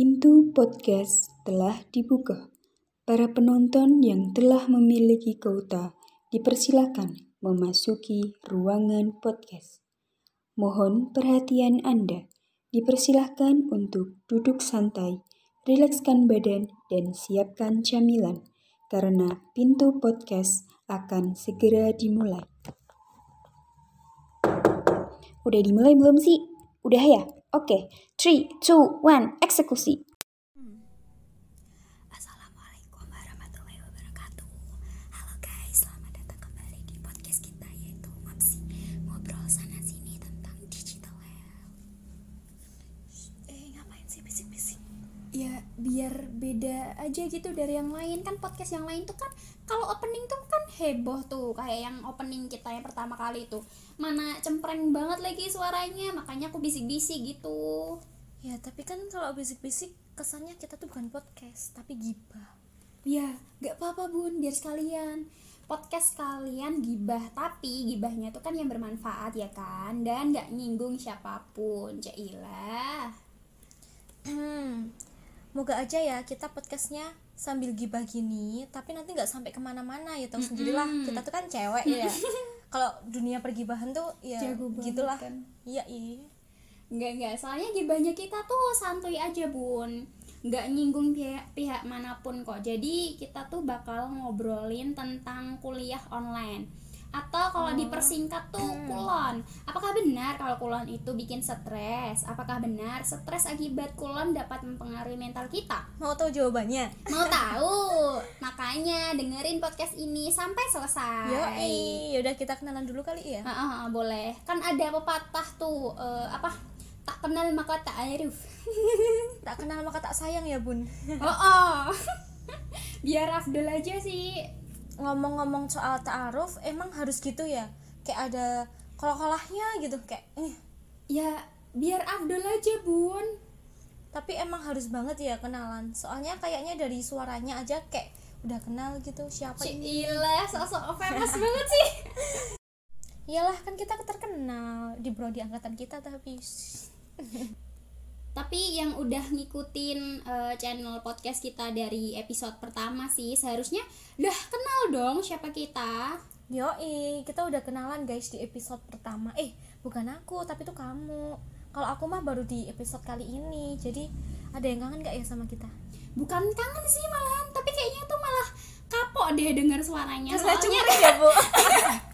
Pintu podcast telah dibuka. Para penonton yang telah memiliki kuota dipersilakan memasuki ruangan podcast. Mohon perhatian Anda. Dipersilakan untuk duduk santai, rilekskan badan, dan siapkan camilan karena pintu podcast akan segera dimulai. Udah dimulai belum sih? Udah ya? Oke, 3, 2, 1, eksekusi. Assalamualaikum warahmatullahi wabarakatuh. Halo guys, selamat datang kembali di podcast kita yaitu Ngopsi Ngobrol sana sini tentang digital health. Eh ngapain sih bisik-bisik? Ya biar beda aja gitu dari yang lain. Kan podcast yang lain tuh kan kalau opening tuh kan heboh tuh Kayak yang opening kita yang pertama kali tuh Mana cempreng banget lagi suaranya Makanya aku bisik-bisik gitu. Ya, tapi kan kalau bisik-bisik kesannya kita tuh bukan podcast, tapi gibah. Ya, gak apa-apa bun, biar sekalian. Podcast kalian gibah, tapi gibahnya tuh kan yang bermanfaat ya kan? Dan gak nyinggung siapa pun, Cailah Hmm, moga aja ya kita podcastnya sambil gibah gini, tapi nanti nggak sampai ke mana-mana ya tahu sendirilah. Kita tuh kan cewek ya. kalau dunia pergibahan tuh ya Jago gitulah. kan. Iya, iya. Enggak, enggak, soalnya gibahnya kita tuh santuy aja bun Nggak nyinggung pihak, pihak mana pun kok Jadi kita tuh bakal ngobrolin tentang kuliah online Atau kalau dipersingkat tuh kulon Apakah benar kalau kulon itu bikin stres? Apakah benar stres akibat kulon dapat mempengaruhi mental kita? Mau tahu jawabannya? Mau tahu? Makanya dengerin podcast ini sampai selesai Yoi, yaudah kita kenalan dulu kali ya. Ah, ah, boleh. Kan ada pepatah tuh eh, apa? Tak kenal maka tak arif. Tak kenal maka tak sayang ya, Bun. oh, oh. Biar Afdol aja sih. Ngomong-ngomong soal ta'aruf, emang harus gitu ya? Kayak ada kol-kolahnya gitu, kayak eh, Ya, biar Afdol aja, Bun. tapi emang harus banget ya kenalan soalnya kayaknya dari suaranya aja kayak udah kenal gitu siapa ini Cila, sosok famous banget sih. iyalah kan kita terkenal di bro di angkatan kita tapi Tapi yang udah ngikutin eh, channel podcast kita dari episode pertama sih, seharusnya udah kenal dong siapa kita. yoi kita udah kenalan guys di episode pertama eh bukan aku tapi tuh kamu kalau aku mah baru di episode kali ini jadi ada yang kangen gak ya sama kita Bukan kangen sih malahan, tapi kayaknya tuh malah kapok deh denger suaranya. Saya Soalnya ya bu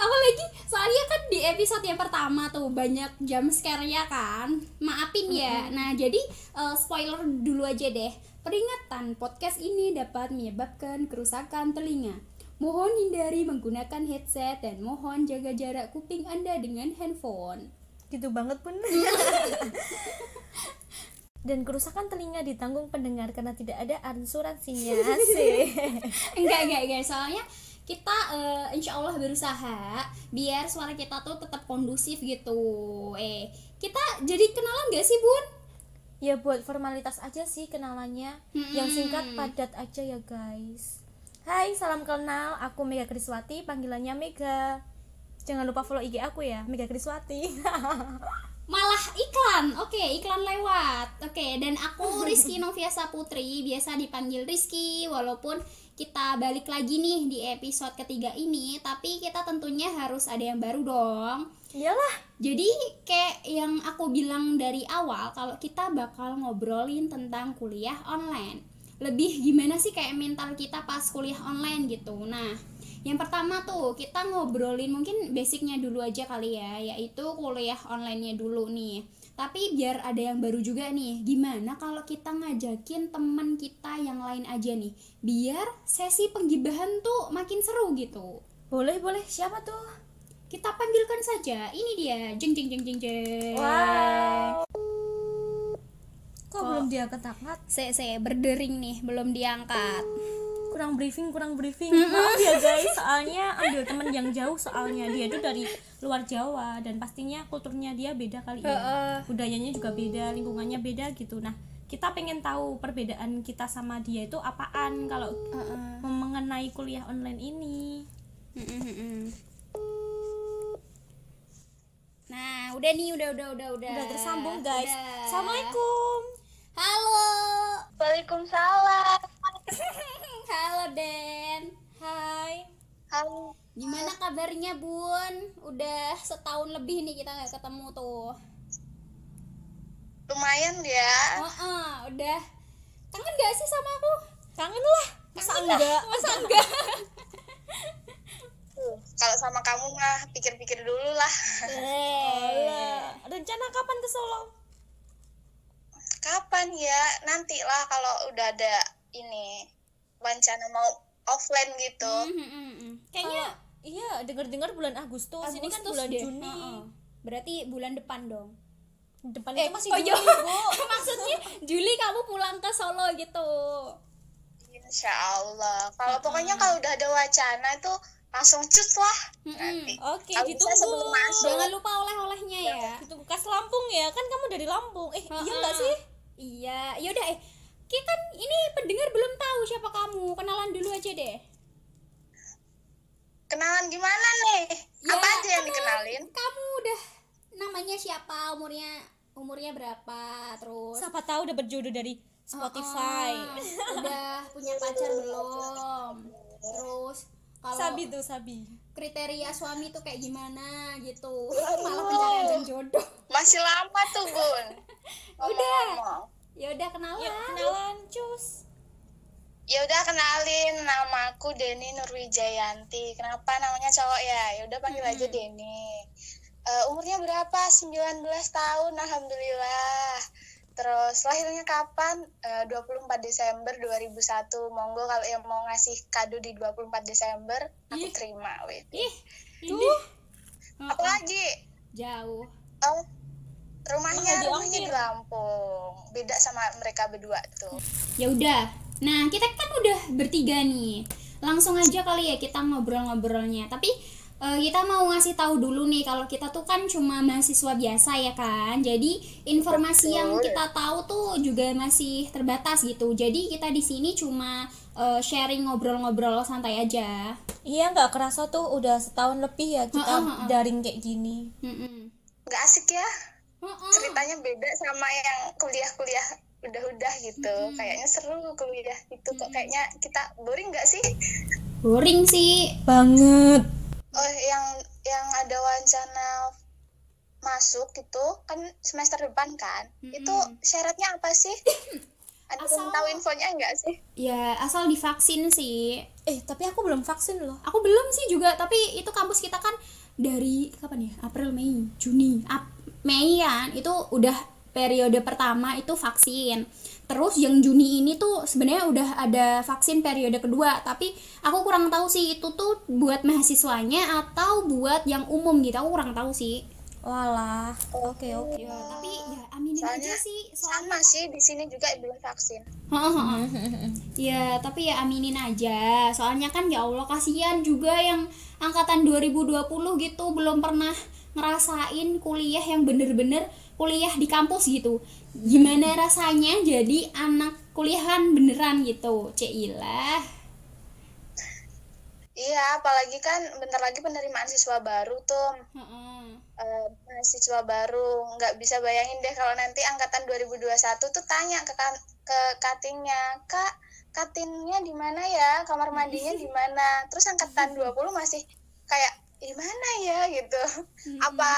apalagi soalnya kan di episode yang pertama tuh banyak jump scare-nya kan. Maafin ya. Nah jadi eh, spoiler dulu aja deh. Peringatan podcast ini dapat menyebabkan kerusakan telinga. Mohon hindari menggunakan headset dan mohon jaga jarak kuping anda dengan handphone. Gitu banget pun dan kerusakan telinga ditanggung pendengar karena tidak ada asuransinya sih enggak enggak enggak. Soalnya kita eh, insya Allah berusaha biar suara kita tuh tetap kondusif gitu. Eh kita jadi kenalan gak sih bun? Ya buat formalitas aja sih kenalannya. Yang singkat Hmm. padat aja ya guys. Hai salam kenal. Aku Mega Kriswati panggilannya Mega. Jangan lupa follow IG aku ya Mega Kriswati. Malah iklan. Oke iklan lewat. Oke dan aku Rizky Noviasa Putri. Biasa dipanggil Rizky walaupun kita balik lagi nih di episode ketiga ini tapi kita tentunya harus ada yang baru dong. Iyalah. Jadi kayak yang aku bilang dari awal kalau kita bakal ngobrolin tentang kuliah online. Lebih gimana sih kayak mental kita pas kuliah online gitu? Nah yang pertama tuh kita ngobrolin mungkin basicnya dulu aja kali ya yaitu kuliah onlinenya dulu nih tapi biar ada yang baru juga nih gimana kalau kita ngajakin teman kita yang lain aja nih biar sesi penggibahan tuh makin seru gitu. Boleh boleh. Siapa tuh? kita panggilkan saja. Ini dia. Jeng jeng jeng jeng jeng. Wow. Kok Kok- belum dia angkat se se berdering nih belum diangkat Kurang briefing kurang briefing Maaf ya guys soalnya ambil temen yang jauh soalnya Dia tuh dari luar Jawa Dan pastinya kulturnya dia beda kali ya Heeh. budayanya juga beda lingkungannya beda gitu nah kita pengen tahu perbedaan kita sama dia itu apaan kalau mengenai kuliah online ini Nah, udah nih, udah, udah, udah, udah. udah tersambung guys Udah. assalamualaikum Halo. Waalaikumsalam. Halo Den. Hai Halo. Gimana kabarnya Bun? Udah setahun lebih nih kita nggak ketemu tuh. Lumayan ya. Heeh, udah. Kangen gak sih sama aku? kangen lah masa enggak Masa enggak? Tuh, Kalau sama kamu mah pikir-pikir dulu lah. Alah, rencana kapan ke Solo Kapan ya? Nanti lah kalau udah ada ini rencana mau offline gitu. Hmm, hmm, hmm, hmm. kayaknya iya dengar-dengar bulan Agustus, ini kan Agustus bulan deh. Juni Heeh. Berarti bulan depan dong. depan Eh, itu masih oh Juni iya. bu Maksudnya Juli kamu pulang ke Solo gitu. Insya Allah. Kalau pokoknya kalau udah ada wacana itu langsung cus lah. Mm-mm. Nanti. oke Kalau bisa sebelum ditunggu. Jangan lupa oleh-olehnya ya. ditunggu kas Lampung ya kan kamu dari Lampung eh iya nggak sih Iya, yaudah eh kita kan ini pendengar belum tahu siapa kamu. Kenalan dulu aja deh. Kenalan gimana nih? Ya, Apa aja yang dikenalin? Kamu udah namanya siapa? Umurnya umurnya berapa? Terus siapa tahu dapat jodoh dari Spotify Ah, udah punya pacar belum? Terus kalau Sabi tuh Sabi kriteria suami tuh kayak gimana gitu. Malah pencarian jodoh. Masih lama tuh, Bun. Udah. Ya udah kenalan. yuk kenalan cus Ya udah kenalin namaku Deni Nurwijayanti. Kenapa namanya cowok ya? Ya udah panggil aja Deni. Eh, umurnya berapa? 19 tahun, alhamdulillah. Terus lahirnya kapan? Eh, 24 Desember 2001. Monggo kalau yang mau ngasih kado di 24 Desember, aku Ih. terima. weh. Ih, Tuh. Apa lagi? jauh. Oh, rumahnya Oh, di rumahnya di. Lampung. Beda sama mereka berdua tuh. Ya udah. Nah, kita kan udah bertiga nih. Langsung aja kali ya kita ngobrol-ngobrolnya. Tapi eh, kita mau ngasih tahu dulu nih kalau kita tuh kan cuma mahasiswa biasa ya kan. Jadi informasi yang Betul. kita tahu tuh juga masih terbatas gitu. Jadi kita di sini cuma eh, sharing ngobrol-ngobrol santai aja. iya nggak kerasa tuh udah setahun lebih ya kita Heeh, heeh. daring kayak gini. Nggak asik ya? Heeh. ceritanya beda sama yang kuliah-kuliah udah-udah gitu. Kayaknya seru kuliah itu kok. Kayaknya kita boring nggak sih? Boring sih. banget. Oh yang yang ada wacana masuk itu kan semester depan kan? Itu syaratnya apa sih? Ada Asal- tahu infonya enggak sih? Ya asal divaksin sih. eh tapi aku belum vaksin loh. Aku belum sih juga, tapi itu kampus kita kan dari kapan ya? April, Mei, Juni, Ap Mei kan itu udah periode pertama itu vaksin. Terus yang Juni ini tuh sebenarnya udah ada vaksin periode kedua, tapi aku kurang tahu sih itu tuh buat mahasiswanya atau buat yang umum gitu. Aku kurang tahu sih. walah oke oke Ya, tapi ya aminin Soalnya aja sih. Soalnya sama sih di sini juga belum vaksin Ya, tapi ya aminin aja. Soalnya kan ya Allah kasihan juga yang angkatan 2020 gitu belum pernah ngerasain kuliah yang bener-bener kuliah di kampus gitu. Gimana rasanya jadi anak kuliahan beneran gitu. Ceilah. iya apalagi kan bentar lagi penerimaan siswa baru tuh Heeh. eh, mahasiswa baru nggak bisa bayangin deh kalau nanti angkatan 2021 tuh tanya ke kan, ke katingnya kak katinnya di mana ya kamar mandinya di mana terus angkatan 20 masih kayak di mana ya? gitu. Apa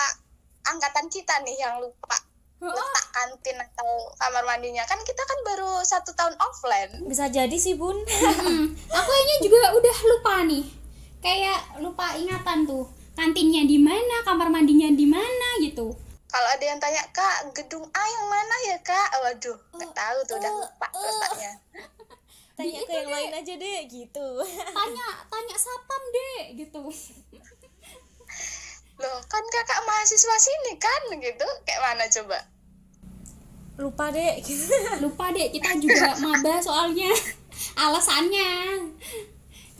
angkatan kita nih yang lupa? Letak kantin atau kamar mandinya. Kan kita kan baru satu tahun offline. Bisa jadi sih bun. Aku kayaknya juga udah lupa nih. Kayak lupa ingatan tuh. Kantinnya di mana, kamar mandinya di mana gitu. kalau ada yang tanya kak gedung A yang mana ya kak? Waduh nggak tahu tuh udah lupa letaknya. Tanya ke yang lain aja deh gitu. Tanya, tanya sapam deh gitu. Loh kan kakak mahasiswa sini kan gitu. Kayak mana coba? Lupa deh gitu lupa deh kita juga maba soalnya. Alasannya.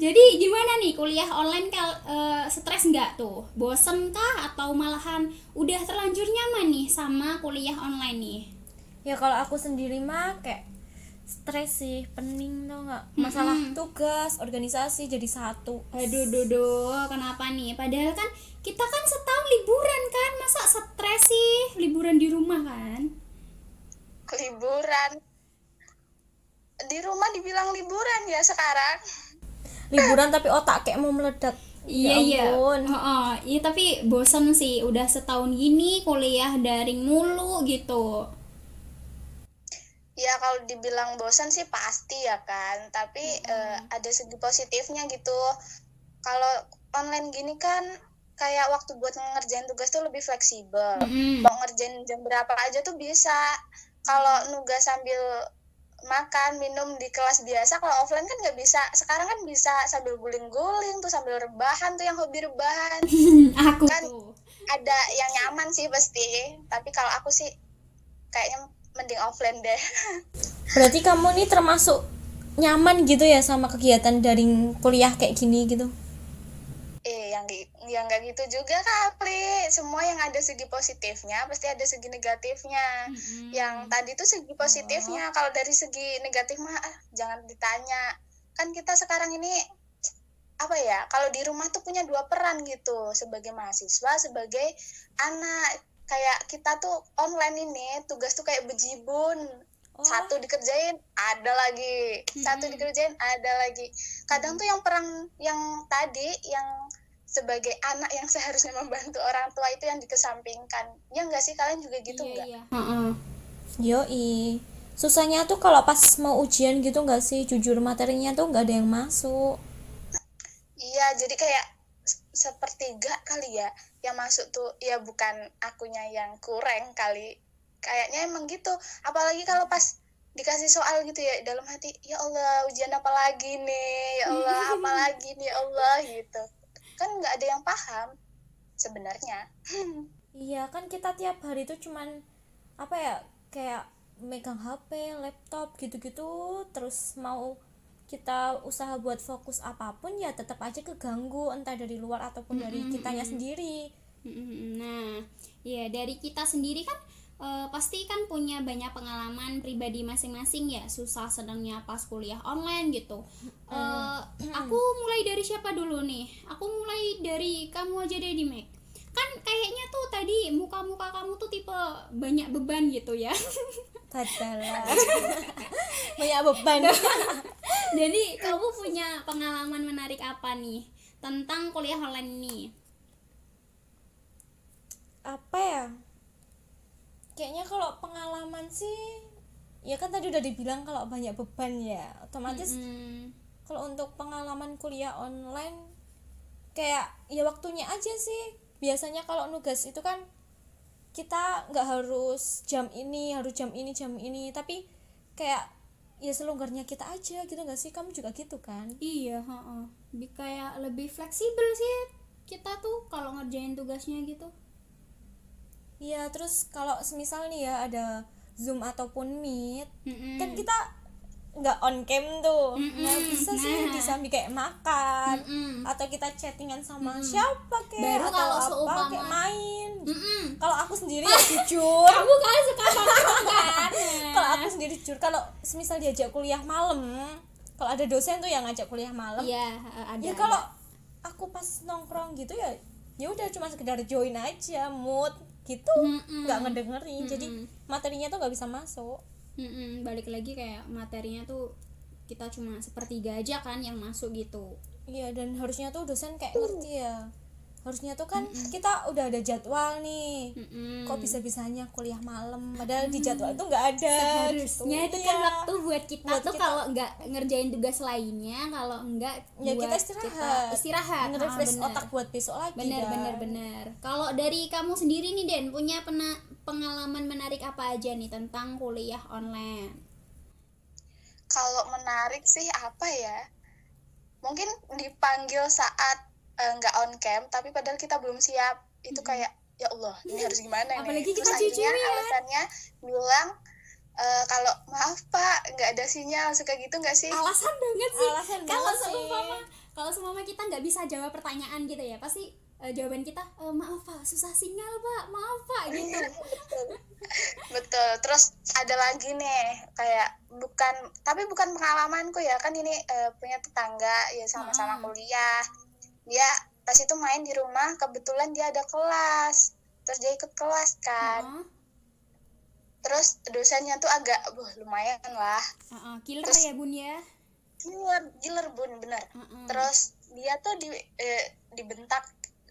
Jadi gimana nih? Kuliah online kal eh, stres nggak tuh? Bosen kah? Atau malahan udah terlanjur nyaman nih sama kuliah online nih? Ya kalau aku sendiri mah kayak stres sih pening tau nggak? Masalah tugas organisasi jadi satu. Aduh duh, duh, kenapa nih? Padahal kan kita kan setahun liburan kan masa stres sih? Liburan di rumah kan? Liburan. Di rumah dibilang liburan ya sekarang. Liburan tapi otak kayak mau meledak. Iya Ya iya. ampun. Heeh, Iya tapi bosan sih. Udah setahun gini kuliah daring mulu gitu. Ya kalau dibilang bosan sih pasti ya kan. Tapi eh, ada segi positifnya gitu. Kalau online gini kan kayak waktu buat ngerjain tugas tuh lebih fleksibel. Mm-mm. mau ngerjain jam berapa aja tuh bisa. Kalau nugas sambil makan minum di kelas biasa kalau offline kan nggak bisa. Sekarang kan bisa sambil guling-guling tuh sambil rebahan tuh yang hobi rebahan. Aku Kan- tuh. ada yang nyaman sih pasti. Tapi kalau aku sih kayaknya mending offline deh. Berarti kamu nih termasuk nyaman gitu ya sama kegiatan daring kuliah kayak gini gitu? Eh yang yang nggak gitu juga kali semua yang ada segi positifnya pasti ada segi negatifnya. Mm-mm. yang tadi tuh segi positifnya kalau dari segi negatif mah ah, jangan ditanya. Kan kita sekarang ini apa ya kalau di rumah tuh punya dua peran gitu. Sebagai mahasiswa sebagai anak kayak kita tuh online ini tugas tuh kayak bejibun. Oh. satu dikerjain ada lagi. Satu Mm-mm. dikerjain ada lagi. Kadang tuh yang peran yang tadi yang sebagai anak yang seharusnya membantu orang tua itu yang dikesampingkan. Ya enggak sih? Kalian juga gitu Iya enggak iya. Heeh. yoi. Susahnya tuh kalau pas mau ujian gitu nggak sih? Jujur materinya tuh nggak ada yang masuk. Iya, jadi kayak sepertiga kali ya yang masuk tuh ya bukan akunya yang kurang kali. Kayaknya emang gitu. Apalagi kalau pas dikasih soal gitu ya dalam hati, ya Allah ujian apa lagi nih, ya Allah apa lagi nih ya Allah gitu. Kan nggak ada yang paham sebenarnya. iya kan kita tiap hari tuh cuman apa ya kayak megang HP laptop gitu-gitu terus mau kita usaha buat fokus apa pun ya tetap aja keganggu entah dari luar ataupun dari kitanya sendiri. Nah, ya dari kita sendiri kan eh, pasti kan punya banyak pengalaman pribadi masing-masing ya, susah senangnya pas kuliah online gitu. Eh, aku mulai dari siapa dulu nih? Aku mulai dari kamu aja deh di Mac. Kan kayaknya tuh tadi muka-muka kamu tuh tipe banyak beban gitu ya. Tadalah. banyak beban. Jadi kamu punya pengalaman menarik apa nih? Tentang kuliah online ini? apa ya? Kayaknya kalau pengalaman sih ya kan tadi udah dibilang kalau banyak beban ya. Otomatis Mm, kalau untuk pengalaman kuliah online kayak ya waktunya aja sih. Biasanya kalau nugas itu kan kita nggak harus jam ini harus jam ini jam ini tapi kayak ya selonggarnya kita aja gitu nggak sih kamu juga gitu kan Iya, heeh. Bi- Kayak lebih fleksibel sih kita tuh kalau ngerjain tugasnya gitu. Iya terus kalau semisal nih ya ada zoom ataupun meet Mm-mm. kan kita nggak on cam tuh Mm-mm. nggak bisa sih Nah. disambi kayak makan Mm-mm. atau kita chattingan sama siapa kayak Baru atau kalau apa seumpama- kayak main Mm-mm. kalau aku sendiri ya jujur Kamu kan suka nongkrong kan? kalau aku sendiri jujur kalau semisal diajak kuliah malam kalau ada dosen tuh yang ngajak kuliah malam eh, ada. ya kalau aku pas nongkrong gitu ya ya udah cuma sekedar join aja mood gitu nggak ngedengerin jadi Mm-mm. materinya tuh nggak bisa masuk Mm-mm, balik lagi kayak materinya tuh kita cuma sepertiga aja kan yang masuk gitu. iya dan harusnya tuh dosen kayak ngerti ya harusnya tuh kan kita udah ada jadwal nih Mm-mm. kok bisa bisanya kuliah malam padahal di jadwal itu nggak ada harusnya gitu. itu kan Iya. waktu buat kita Buat tuh kita. kalau nggak ngerjain tugas lainnya kalau enggak ya kita istirahat istirahat nge-refresh Ah, bener. otak buat besok lagi bener kan. bener bener kalau dari kamu sendiri nih Den punya pena- pengalaman menarik apa aja nih tentang kuliah online Kalau menarik sih apa ya? Mungkin dipanggil saat eh, nggak on cam, tapi padahal kita belum siap. Itu kayak ya Allah, ini harus gimana nih? Apalagi Terus kita jujur akhirnya ya. alasannya bilang eh, kalau maaf Pak, nggak ada sinyal, suka gitu nggak sih? alasan banget sih Alasan kalau banget sih. seumpama kalau seumpama kita nggak bisa jawab pertanyaan gitu ya pasti eh, jawaban kita "Eh, maaf pak susah sinyal pak maaf pak gitu Betul. Terus ada lagi nih kayak bukan tapi bukan pengalamanku ya kan ini eh, punya tetangga ya sama-sama Hmm. kuliah. Dia pas itu main di rumah kebetulan dia ada kelas. Terus dia ikut kelas kan. Heeh. terus dosennya tuh agak buh lumayan lah. Heeh, killer Terus- ya bun ya? Killer killer bun bener. Heeh. terus dia tuh di eh, dibentak.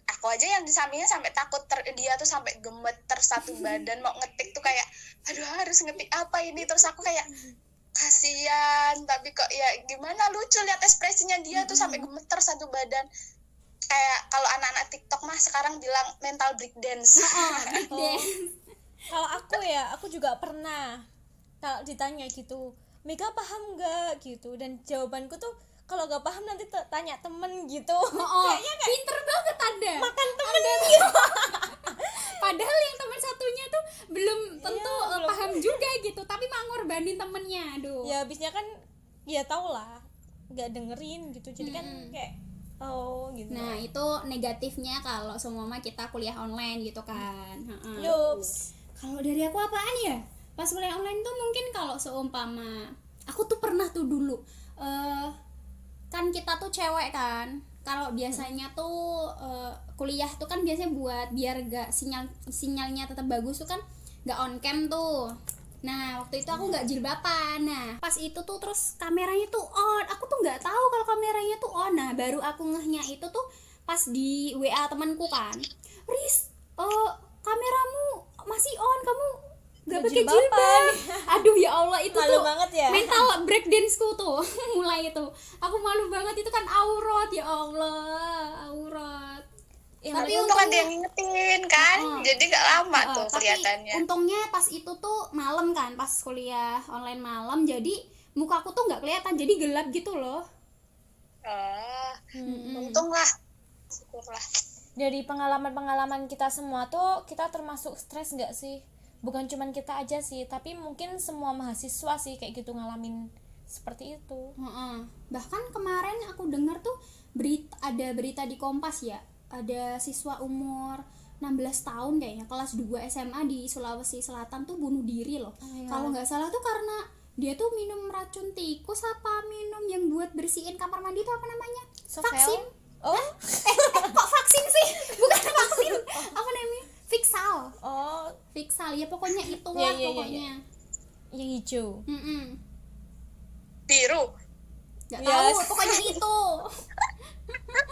Aku aja yang di sampingnya sampai takut ter, dia tuh sampai gemeter satu badan mau ngetik tuh kayak aduh harus ngetik apa ini? Terus aku kayak kasihan tapi kok ya gimana? Lucu lihat ekspresinya dia tuh sampai gemeter satu badan kayak kalau anak-anak TikTok mah sekarang bilang mental breakdance. Big Oh. dance. kalau aku ya aku juga pernah kalau ditanya gitu Mega paham nggak? gitu. Dan jawabanku tuh kalau nggak paham nanti tanya temen gitu. Oh, pinter banget anda. makan temen Padahal yang teman satunya tuh belum tentu Iya, belum. paham juga gitu, tapi mau ngorbanin temennya, aduh. ya habisnya kan ya tau lah nggak dengerin gitu. Jadi kan kayak oh gitu Nah itu negatifnya kalau semua kita kuliah online gitu kan. Heeh. Kalau dari aku apaan ya? Pas kuliah online tuh mungkin kalau seumpama aku tuh pernah tuh dulu eh kan kita tuh cewek kan. Kalau biasanya tuh eh, kuliah tuh kan biasanya buat biar gak sinyal sinyalnya tetap bagus tuh kan gak on cam tuh. Nah waktu itu aku nggak jilbaban. Nah pas itu tuh terus kameranya tuh on. Aku tuh nggak tahu kalau kameranya tuh on. Nah baru aku ngehnya itu tuh pas di WA temanku kan. Riz, eh kameramu masih on. Kamu nggak pakai jilbab. Aduh ya Allah itu Malu tuh banget ya. mental breakdance-ku tuh mulai itu. Aku malu banget itu kan aurat ya Allah aurat. Ya, Tapi untung ada yang ngingetin kan Heeh. jadi gak lama Heeh, tuh tapi kelihatannya untungnya pas itu tuh malam kan pas kuliah online malam jadi mukaku tuh nggak kelihatan jadi gelap gitu loh oh Mm-mm. untung lah syukurlah dari pengalaman-pengalaman kita semua tuh kita termasuk stres nggak sih bukan cuman kita aja sih tapi mungkin semua mahasiswa sih kayak gitu ngalamin seperti itu Heeh. bahkan kemarin aku dengar tuh berita ada berita di Kompas ya ada siswa umur 16 tahun kayaknya kelas 2 SMA di Sulawesi Selatan tuh bunuh diri loh. Iya. kalau nggak salah tuh karena dia tuh minum racun tikus apa minum yang buat bersihin kamar mandi itu apa namanya? Sovel? vaksin? Oh. Eh kok vaksin sih? Bukan vaksin. Apa namanya? Fixal. Oh. Fixal ya pokoknya itulah Iya, iya, iya, pokoknya. Yang hijau. Mm-mm. biru nggak Yes. tahu pokoknya itu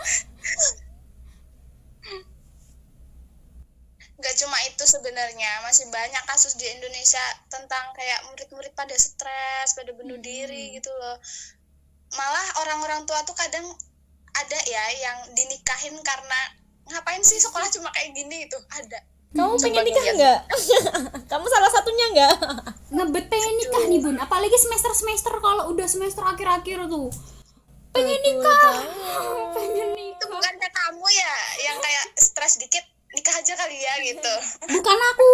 nggak cuma itu sebenarnya masih banyak kasus di Indonesia tentang kayak murid-murid pada stres pada bunuh diri gitu loh. Malah orang-orang tua tuh kadang ada ya yang dinikahin karena ngapain sih sekolah cuma kayak gini? Itu ada. Kamu Coba pengen nikah nggak? Kamu salah satunya nggak? Ngebet pengen nikah nih bun. Apalagi semester semester kalau udah semester akhir akhir tuh. Pengen nikah. pengen itu nikah bukannya kamu ya yang kayak stres dikit nikah aja kali ya gitu. Bukan aku.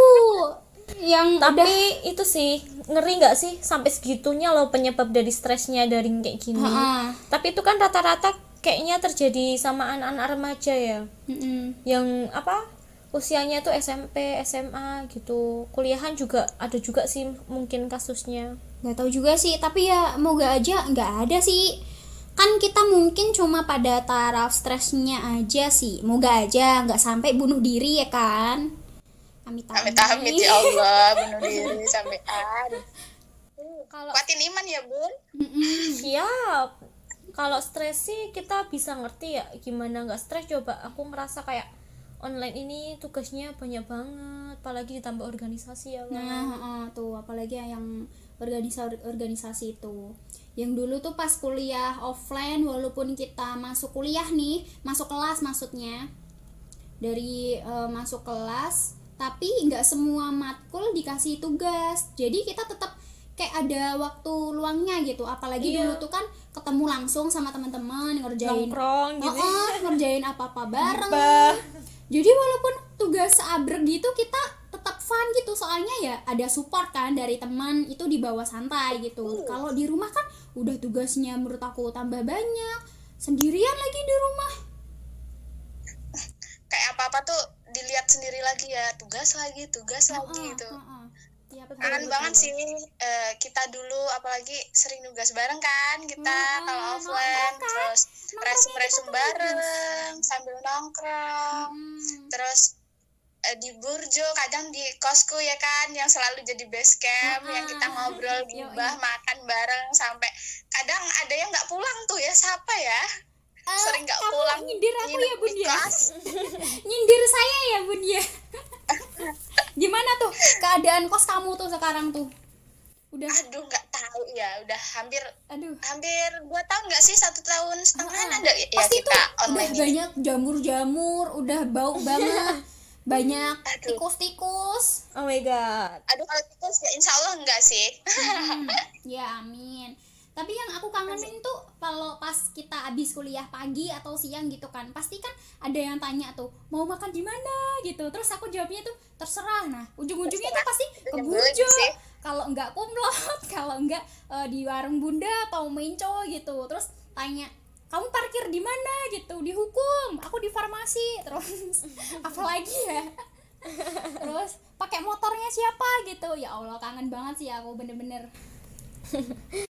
Yang udah tapi itu sih ngeri nggak sih? Sampai segitunya loh penyebab dari stresnya dari kayak gini. Heeh. tapi itu kan rata-rata kayaknya terjadi sama anak-anak remaja ya. Mm-mm. yang apa usianya tuh SMP SMA gitu. Kuliahan juga ada juga sih mungkin kasusnya. Nggak tahu juga sih tapi ya moga aja nggak ada sih kan kita mungkin cuma pada taraf stresnya aja sih. Moga aja nggak sampai bunuh diri ya kan? Amit amit. Amit ya Allah bunuh diri sampean kalau kuatin iman ya bun. Siap. Kalau stres sih kita bisa ngerti ya gimana nggak stres. Coba aku ngerasa kayak online ini tugasnya banyak banget apalagi ditambah organisasi ya kan Nah, heeh, tuh apalagi yang organisasi organisasi itu. Yang dulu tuh pas kuliah offline walaupun kita masuk kuliah nih, masuk kelas maksudnya. Dari eh, masuk kelas, tapi nggak semua matkul dikasih tugas. Jadi kita tetap kayak ada waktu luangnya gitu. Apalagi Iya. dulu tuh kan ketemu langsung sama teman-teman ngerjain nongkrong gitu ngerjain apa-apa bareng. Bah. Jadi walaupun tugas seabrek gitu kita tetap fun gitu soalnya ya ada support kan dari teman itu di bawah santai gitu. Kalau di rumah kan udah tugasnya menurut aku tambah banyak. Sendirian lagi di rumah. kayak apa apa tuh dilihat sendiri lagi ya tugas lagi tugas lagi Heeh, gitu betul, kangen banget sih eh, kita dulu apalagi sering nugas bareng kan kita Mm-mm, kalau offline nongkrong kan? terus resum resum bareng sambil nongkrong Hmm. terus di Burjo kadang di kosku ya kan yang selalu jadi base camp Ah, yang kita ngobrol gibah makan bareng sampai kadang ada yang nggak pulang tuh ya siapa ya? Eh, sering nggak pulang nyindir aku ya bun ya? nyindir saya ya bun ya? Gimana tuh keadaan kos kamu tuh sekarang tuh? Udah? Aduh nggak tahu ya udah hampir aduh. hampir dua tahun nggak sih satu tahun setengahan Ah, ada ya pasti kita udah online ini. banyak jamur-jamur udah bau banget banyak tikus-tikus. Oh my god. Aduh kalau itu ya insya Allah enggak sih. Hmm, ya amin. Tapi yang aku kangenin tuh kalau pas kita habis kuliah pagi atau siang gitu kan pasti kan ada yang tanya tuh mau makan di mana? gitu. Terus aku jawabnya tuh terserah. Nah ujung-ujungnya tuh pasti ke Burjo kalau enggak kumlot kalau enggak eh, di warung bunda atau menco gitu. Terus tanya kamu parkir di mana? Gitu. Dihukum aku di farmasi. Terus apalagi ya? Terus pakai motornya siapa? Gitu. Ya allah kangen banget sih aku bener-bener.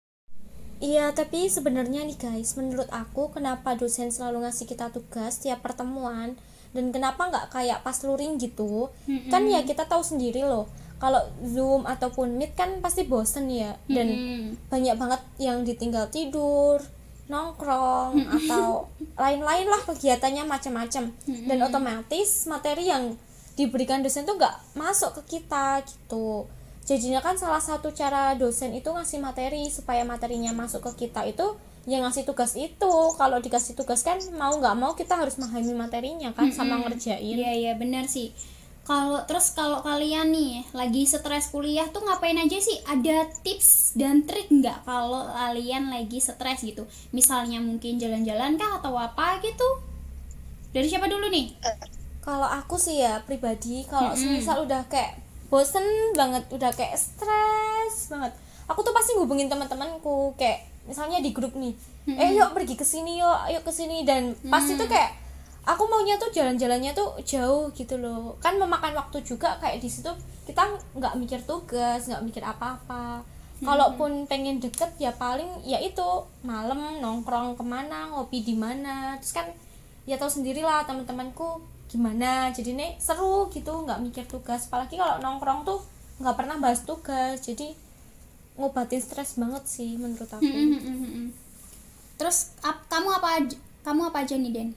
Iya, tapi sebenarnya nih guys, menurut aku kenapa dosen selalu ngasih kita tugas tiap pertemuan dan kenapa nggak kayak pas luring gitu? Kan ya kita tahu sendiri loh, kalau Zoom ataupun Meet kan pasti bosen ya dan Mm-mm. banyak banget yang ditinggal tidur, nongkrong atau lain-lain lah kegiatannya macam-macam. Dan otomatis materi yang diberikan dosen tuh nggak masuk ke kita gitu. Jadinya kan salah satu cara dosen itu ngasih materi supaya materinya masuk ke kita itu yang ngasih tugas itu. Kalau dikasih tugas kan mau nggak mau kita harus memahami materinya kan sama ngerjain. Iya iya benar sih. Kalau terus kalau kalian nih lagi stres kuliah tuh ngapain aja sih? Ada tips dan trik nggak kalau kalian lagi stres gitu? Misalnya mungkin jalan-jalan kah atau apa gitu? Dari siapa dulu nih? Kalau aku sih ya pribadi kalau semisal udah kayak bosen banget, udah kayak stres banget. Aku tuh pasti hubungin teman-temanku kayak misalnya di grup nih. Eh yuk pergi ke sini yuk, ayo ke sini dan pasti tuh kayak aku maunya tuh jalan-jalannya tuh jauh gitu loh. Kan memakan waktu juga kayak di situ kita nggak mikir tugas, nggak mikir apa-apa. Kalaupun pengen deket ya paling ya itu malam nongkrong ke mana, ngopi di mana. Terus kan ya tahu sendirilah teman-temanku gimana jadi nih seru gitu nggak mikir tugas apalagi kalau nongkrong tuh nggak pernah bahas tugas jadi ngobatin stres banget sih menurut aku Terus ap- kamu apa kamu apa aja nih Den?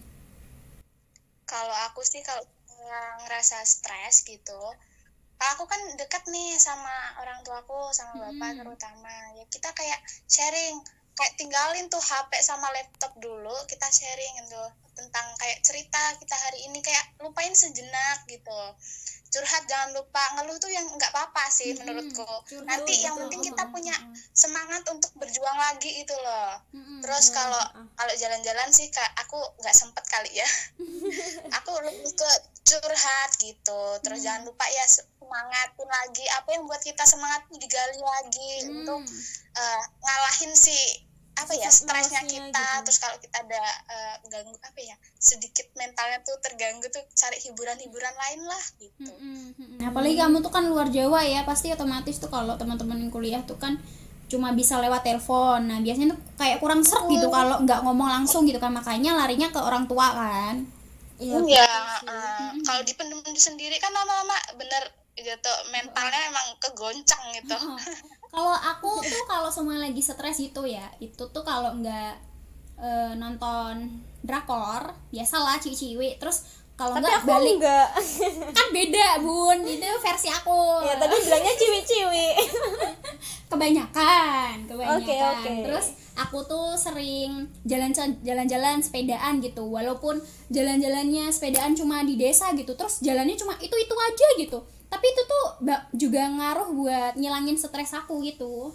Kalau aku sih kalau ngerasa stres gitu aku kan dekat nih sama orang tuaku sama bapak terutama. Ya kita kayak sharing kayak tinggalin tuh HP sama laptop dulu kita sharing gitu tentang kayak cerita kita hari ini kayak lupain sejenak gitu curhat jangan lupa. Ngeluh tuh yang nggak apa-apa sih menurutku. Curhat nanti yang betul. penting kita punya semangat untuk berjuang lagi itu loh. Mm-mm. terus kalau kalau jalan-jalan sih kak aku nggak sempet kali ya. Aku lebih ke curhat gitu. Terus jangan lupa ya semangatin lagi. Apa yang buat kita semangat digali lagi untuk eh, ngalahin si apa ya stresnya kita gitu. terus kalau kita ada eh, ganggu apa ya sedikit mentalnya tuh terganggu tuh cari hiburan-hiburan lain lah gitu Mm-mm. Apalagi kamu tuh kan luar Jawa ya, pasti otomatis tuh kalau teman-teman yang kuliah tuh kan cuma bisa lewat telepon. Nah, biasanya tuh kayak kurang seret gitu kalau nggak ngomong langsung gitu kan. Makanya larinya ke orang tua kan. iya Iya, sih. eh, kalau dipendem sendiri kan lama-lama bener gitu mentalnya emang kegoncang gitu. Kalau aku tuh kalau semua lagi stres gitu ya, itu tuh kalau nggak eh, nonton drakor, biasalah ciwi-ciwi. Terus kalau nggak aku balik enggak kan beda bun, itu versi aku. ya tadi bilangnya ciwi-ciwi kebanyakan kebanyakan Oke, oke. terus aku tuh sering jalan jalan-jalan sepedaan gitu walaupun jalan-jalannya sepedaan cuma di desa gitu terus jalannya cuma itu itu aja gitu tapi itu tuh juga ngaruh buat ngilangin stres aku gitu.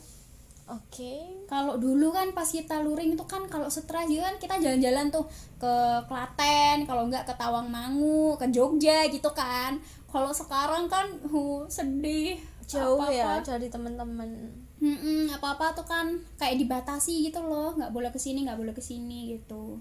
Oke. Kalau dulu kan pas kita luring itu kan kalau stres gitu kan kita jalan-jalan tuh ke Klaten kalau nggak ke Tawangmangu ke Jogja gitu kan. Kalau sekarang kan huh, sedih. Jauh Apa-apa. ya dari teman-teman. Mm-mm, apa-apa tuh kan kayak dibatasi gitu loh nggak boleh ke sini nggak boleh ke sini gitu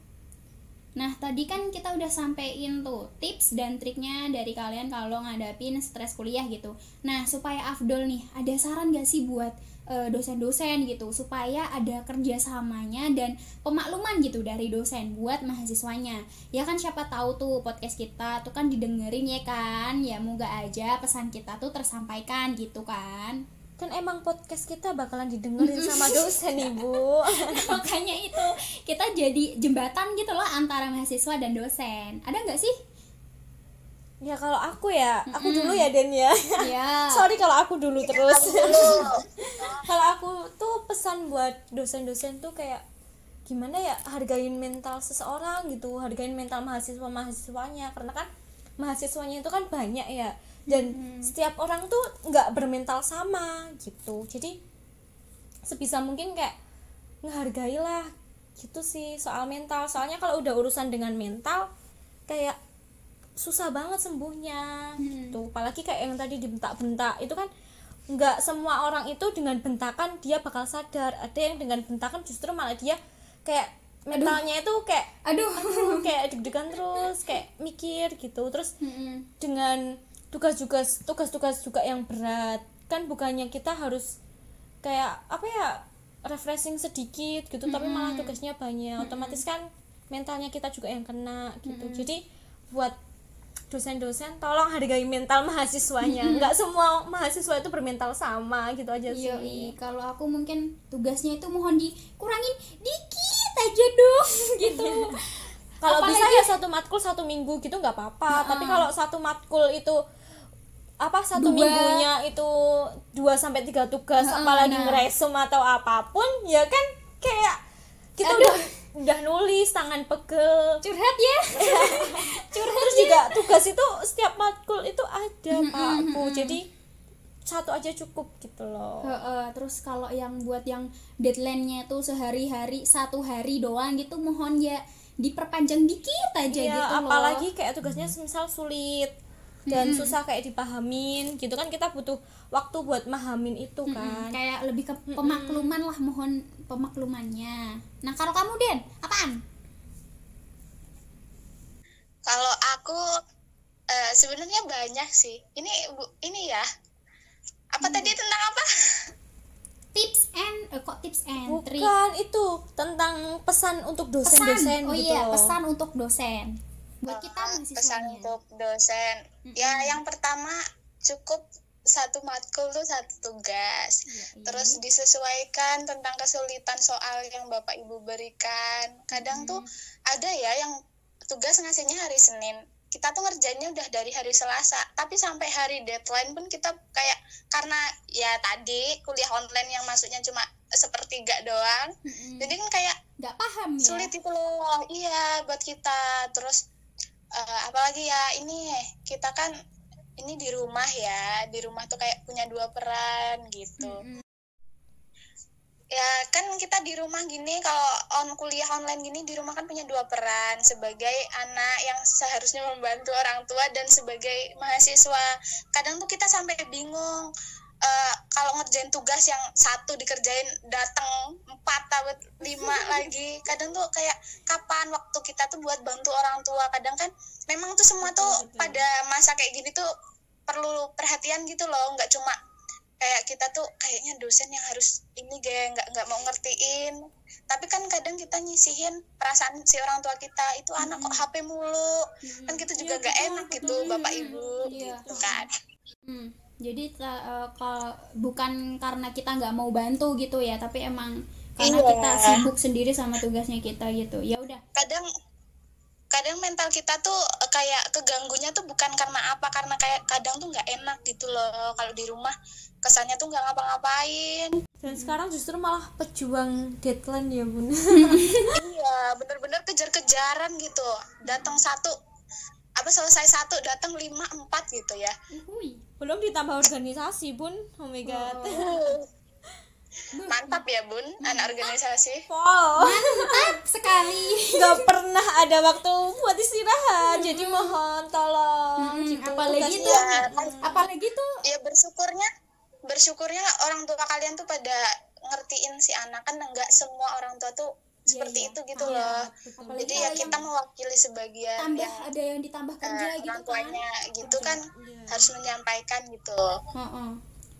Nah, tadi kan kita udah sampein tuh tips dan triknya dari kalian kalau ngadapin stres kuliah gitu. Nah, supaya afdol nih, ada saran gak sih buat eh, dosen-dosen gitu supaya ada kerjasamanya dan pemakluman gitu dari dosen buat mahasiswanya. Ya kan siapa tahu tuh podcast kita tuh kan didengerin ya kan. Ya moga aja pesan kita tuh tersampaikan gitu kan. Kan emang podcast kita bakalan didengerin sama dosen ibu. Makanya itu kita jadi jembatan gitu loh antara mahasiswa dan dosen. Ada nggak sih? ya kalau aku ya aku dulu ya Den ya. Iya. sorry kalau aku dulu terus. kalau aku tuh pesan buat dosen-dosen tuh kayak gimana ya hargain mental seseorang gitu hargain mental mahasiswa mahasiswanya karena kan mahasiswanya itu kan banyak ya dan setiap orang tuh nggak bermental sama gitu. Jadi sebisa mungkin kayak ngehargailah gitu sih soal mental. Soalnya kalau udah urusan dengan mental kayak susah banget sembuhnya gitu. Apalagi kayak yang tadi dibentak-bentak. Itu kan nggak semua orang itu dengan bentakan dia bakal sadar. Ada yang dengan bentakan justru malah dia kayak mentalnya itu kayak Aduh. aduh, kayak deg-degan terus kayak mikir gitu. Terus Mm-mm. dengan tugas-tugas tugas-tugas juga yang berat. Kan bukannya kita harus kayak apa ya refreshing sedikit gitu tapi malah tugasnya banyak. Otomatis kan mentalnya kita juga yang kena gitu. Jadi buat dosen-dosen tolong hargai mental mahasiswanya. Nggak semua mahasiswa itu bermental sama gitu aja Iya, sih. kalau aku mungkin tugasnya itu mohon dikurangin dikit aja dong gitu. kalau bisa ya satu matkul satu minggu gitu nggak apa-apa. Tapi kalau satu matkul itu apa satu Dua. minggunya itu dua sampai tiga tugas Heeh, apalagi nah. ngeresum atau apa pun ya kan kayak kita udah udah nulis tangan pegel Curhat ya. terus juga tugas itu setiap matkul itu ada pak bu jadi satu aja cukup gitu loh Heeh, terus kalau yang buat yang deadline-nya tuh sehari-hari satu hari doang gitu mohon ya diperpanjang dikit aja Iya, gitu loh. apalagi kayak tugasnya misal sulit dan susah kayak dipahamin gitu kan kita butuh waktu buat mahamin itu kan kayak lebih ke pemakluman lah mohon pemaklumannya. Nah, kalau kamu Den, apaan? Kalau aku eh, sebenarnya banyak sih. Ini Bu, ini ya. Apa tadi tentang apa? Tips and eh, kok tips and trick? bukan itu tentang pesan untuk dosen-dosen pesan. Oh gitu iya, loh. pesan untuk dosen. Buat kita Eh, pesan mahasiswanya. untuk dosen. Ya, yang pertama cukup satu matkul tuh satu tugas. Iya, Terus disesuaikan tentang kesulitan soal yang Bapak Ibu berikan. Kadang tuh ada ya yang tugas ngasihnya hari Senin. Kita tuh ngerjainnya udah dari hari Selasa, tapi sampai hari deadline pun kita kayak karena ya tadi kuliah online yang masuknya cuma sepertiga doang. Mm-mm. Jadi kan kayak nggak paham ya. sulit itu loh iya buat kita terus eh, apalagi ya ini kita kan ini di rumah ya di rumah tuh kayak punya dua peran gitu Mm-mm. ya kan kita di rumah gini kalau on kuliah online gini di rumah kan punya dua peran sebagai anak yang seharusnya membantu orang tua dan sebagai mahasiswa kadang tuh kita sampai bingung eh, kalau ngerjain tugas yang satu dikerjain datang empat atau lima lagi. Kadang tuh kayak kapan waktu kita tuh buat bantu orang tua? Kadang kan memang tuh semua tuh pada masa kayak gini tuh perlu perhatian gitu loh. Nggak cuma kayak kita tuh kayaknya dosen yang harus ini gak nggak nggak mau ngertiin. Tapi kan kadang kita nyisihin perasaan si orang tua kita itu anak kok HP mulu. Kan gitu juga nggak enak gitu bapak ibu Iya. gitu kan. Hmm, jadi ta- eh, kalau bukan karena kita nggak mau bantu gitu ya, tapi emang karena Iya. kita sibuk sendiri sama tugasnya kita gitu. Ya udah. kadang kadang mental kita tuh eh, kayak keganggunya tuh bukan karena apa karena kayak kadang tuh nggak enak gitu loh kalau di rumah kesannya tuh nggak ngapa-ngapain dan sekarang justru malah pejuang deadline ya bun iya bener-bener kejar-kejaran gitu datang satu apa selesai satu datang lima empat gitu ya Uhuy. Belum ditambah organisasi bun. Oh my god. Mantap ya bun anak organisasi. Wow. Mantap sekali. nggak pernah ada waktu buat istirahat jadi mohon tolong gitu apalagi tuh, Iya. apalagi tuh ya bersyukurnya bersyukurnya orang tua kalian tuh pada ngertiin si anak. Kan enggak semua orang tua tuh seperti iya. itu gitu Ah, iya, loh. Apalagi jadi ya kita yang mewakili sebagian tambah yang ada yang ditambah kerja eh, gitu orang kan tuanya gitu kan Iya. harus menyampaikan gitu Heeh.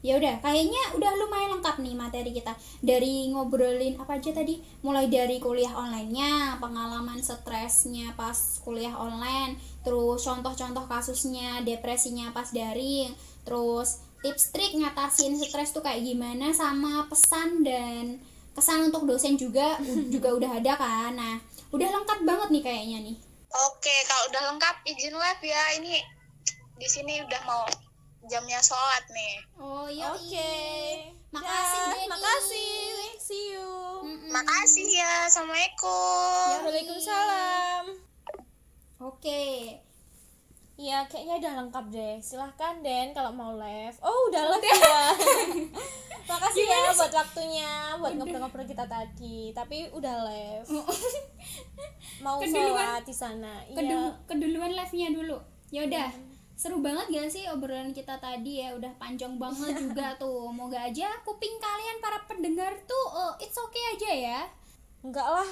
Ya udah, kayaknya udah lumayan lengkap nih materi kita. Dari ngobrolin apa aja tadi? Mulai dari kuliah online-nya, pengalaman stresnya pas kuliah online, terus contoh-contoh kasusnya, depresinya pas daring, terus tips trik ngatasin stres tuh kayak gimana sama pesan dan kesan untuk dosen juga juga udah ada kan. Nah, udah lengkap banget nih kayaknya nih. oke kalau udah lengkap izin live ya ini di sini udah mau jamnya sholat nih Oh iya. Oke. Makasih, Dah, Denny. Makasih. See you. Mm-mm. makasih ya assalamualaikum Waalaikumsalam. Oke. Iya, kayaknya udah lengkap deh. Silahkan Den kalau mau live. Oh, udah live ya. Makasih ya buat waktunya, buat ngobrol-ngobrol kita tadi. Tapi udah live. Mau Keduluan. sholat di sana. Iya. keduluan live-nya dulu. Ya udah. Seru banget gak sih obrolan kita tadi ya udah panjang banget juga tuh. Moga aja kuping kalian para pendengar tuh eh, it's okay aja ya. Enggak lah,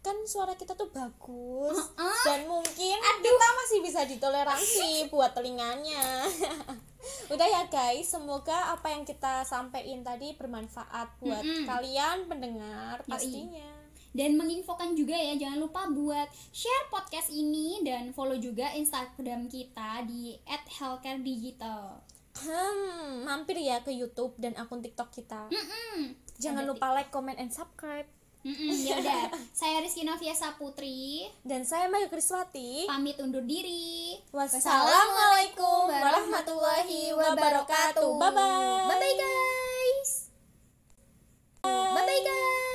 kan suara kita tuh bagus Heeh. dan mungkin kita masih bisa ditoleransi buat telinganya. Udah ya guys, semoga apa yang kita sampaikan tadi bermanfaat buat Mm-mm. kalian pendengar Yoi. pastinya. Dan menginfokan juga ya jangan lupa buat share podcast ini dan follow juga Instagram kita di @healthcaredigital. Hmm, mampir ya ke YouTube dan akun TikTok kita. Mm-mm. Jangan Ada lupa like, comment, and subscribe. Mm-mm, ya udah. Saya Rizky Novia Saputri Dan saya Mayu Kriswati. pamit undur diri. Wassalamualaikum warahmatullahi wabarakatuh. Bye bye. Bye bye guys. Bye bye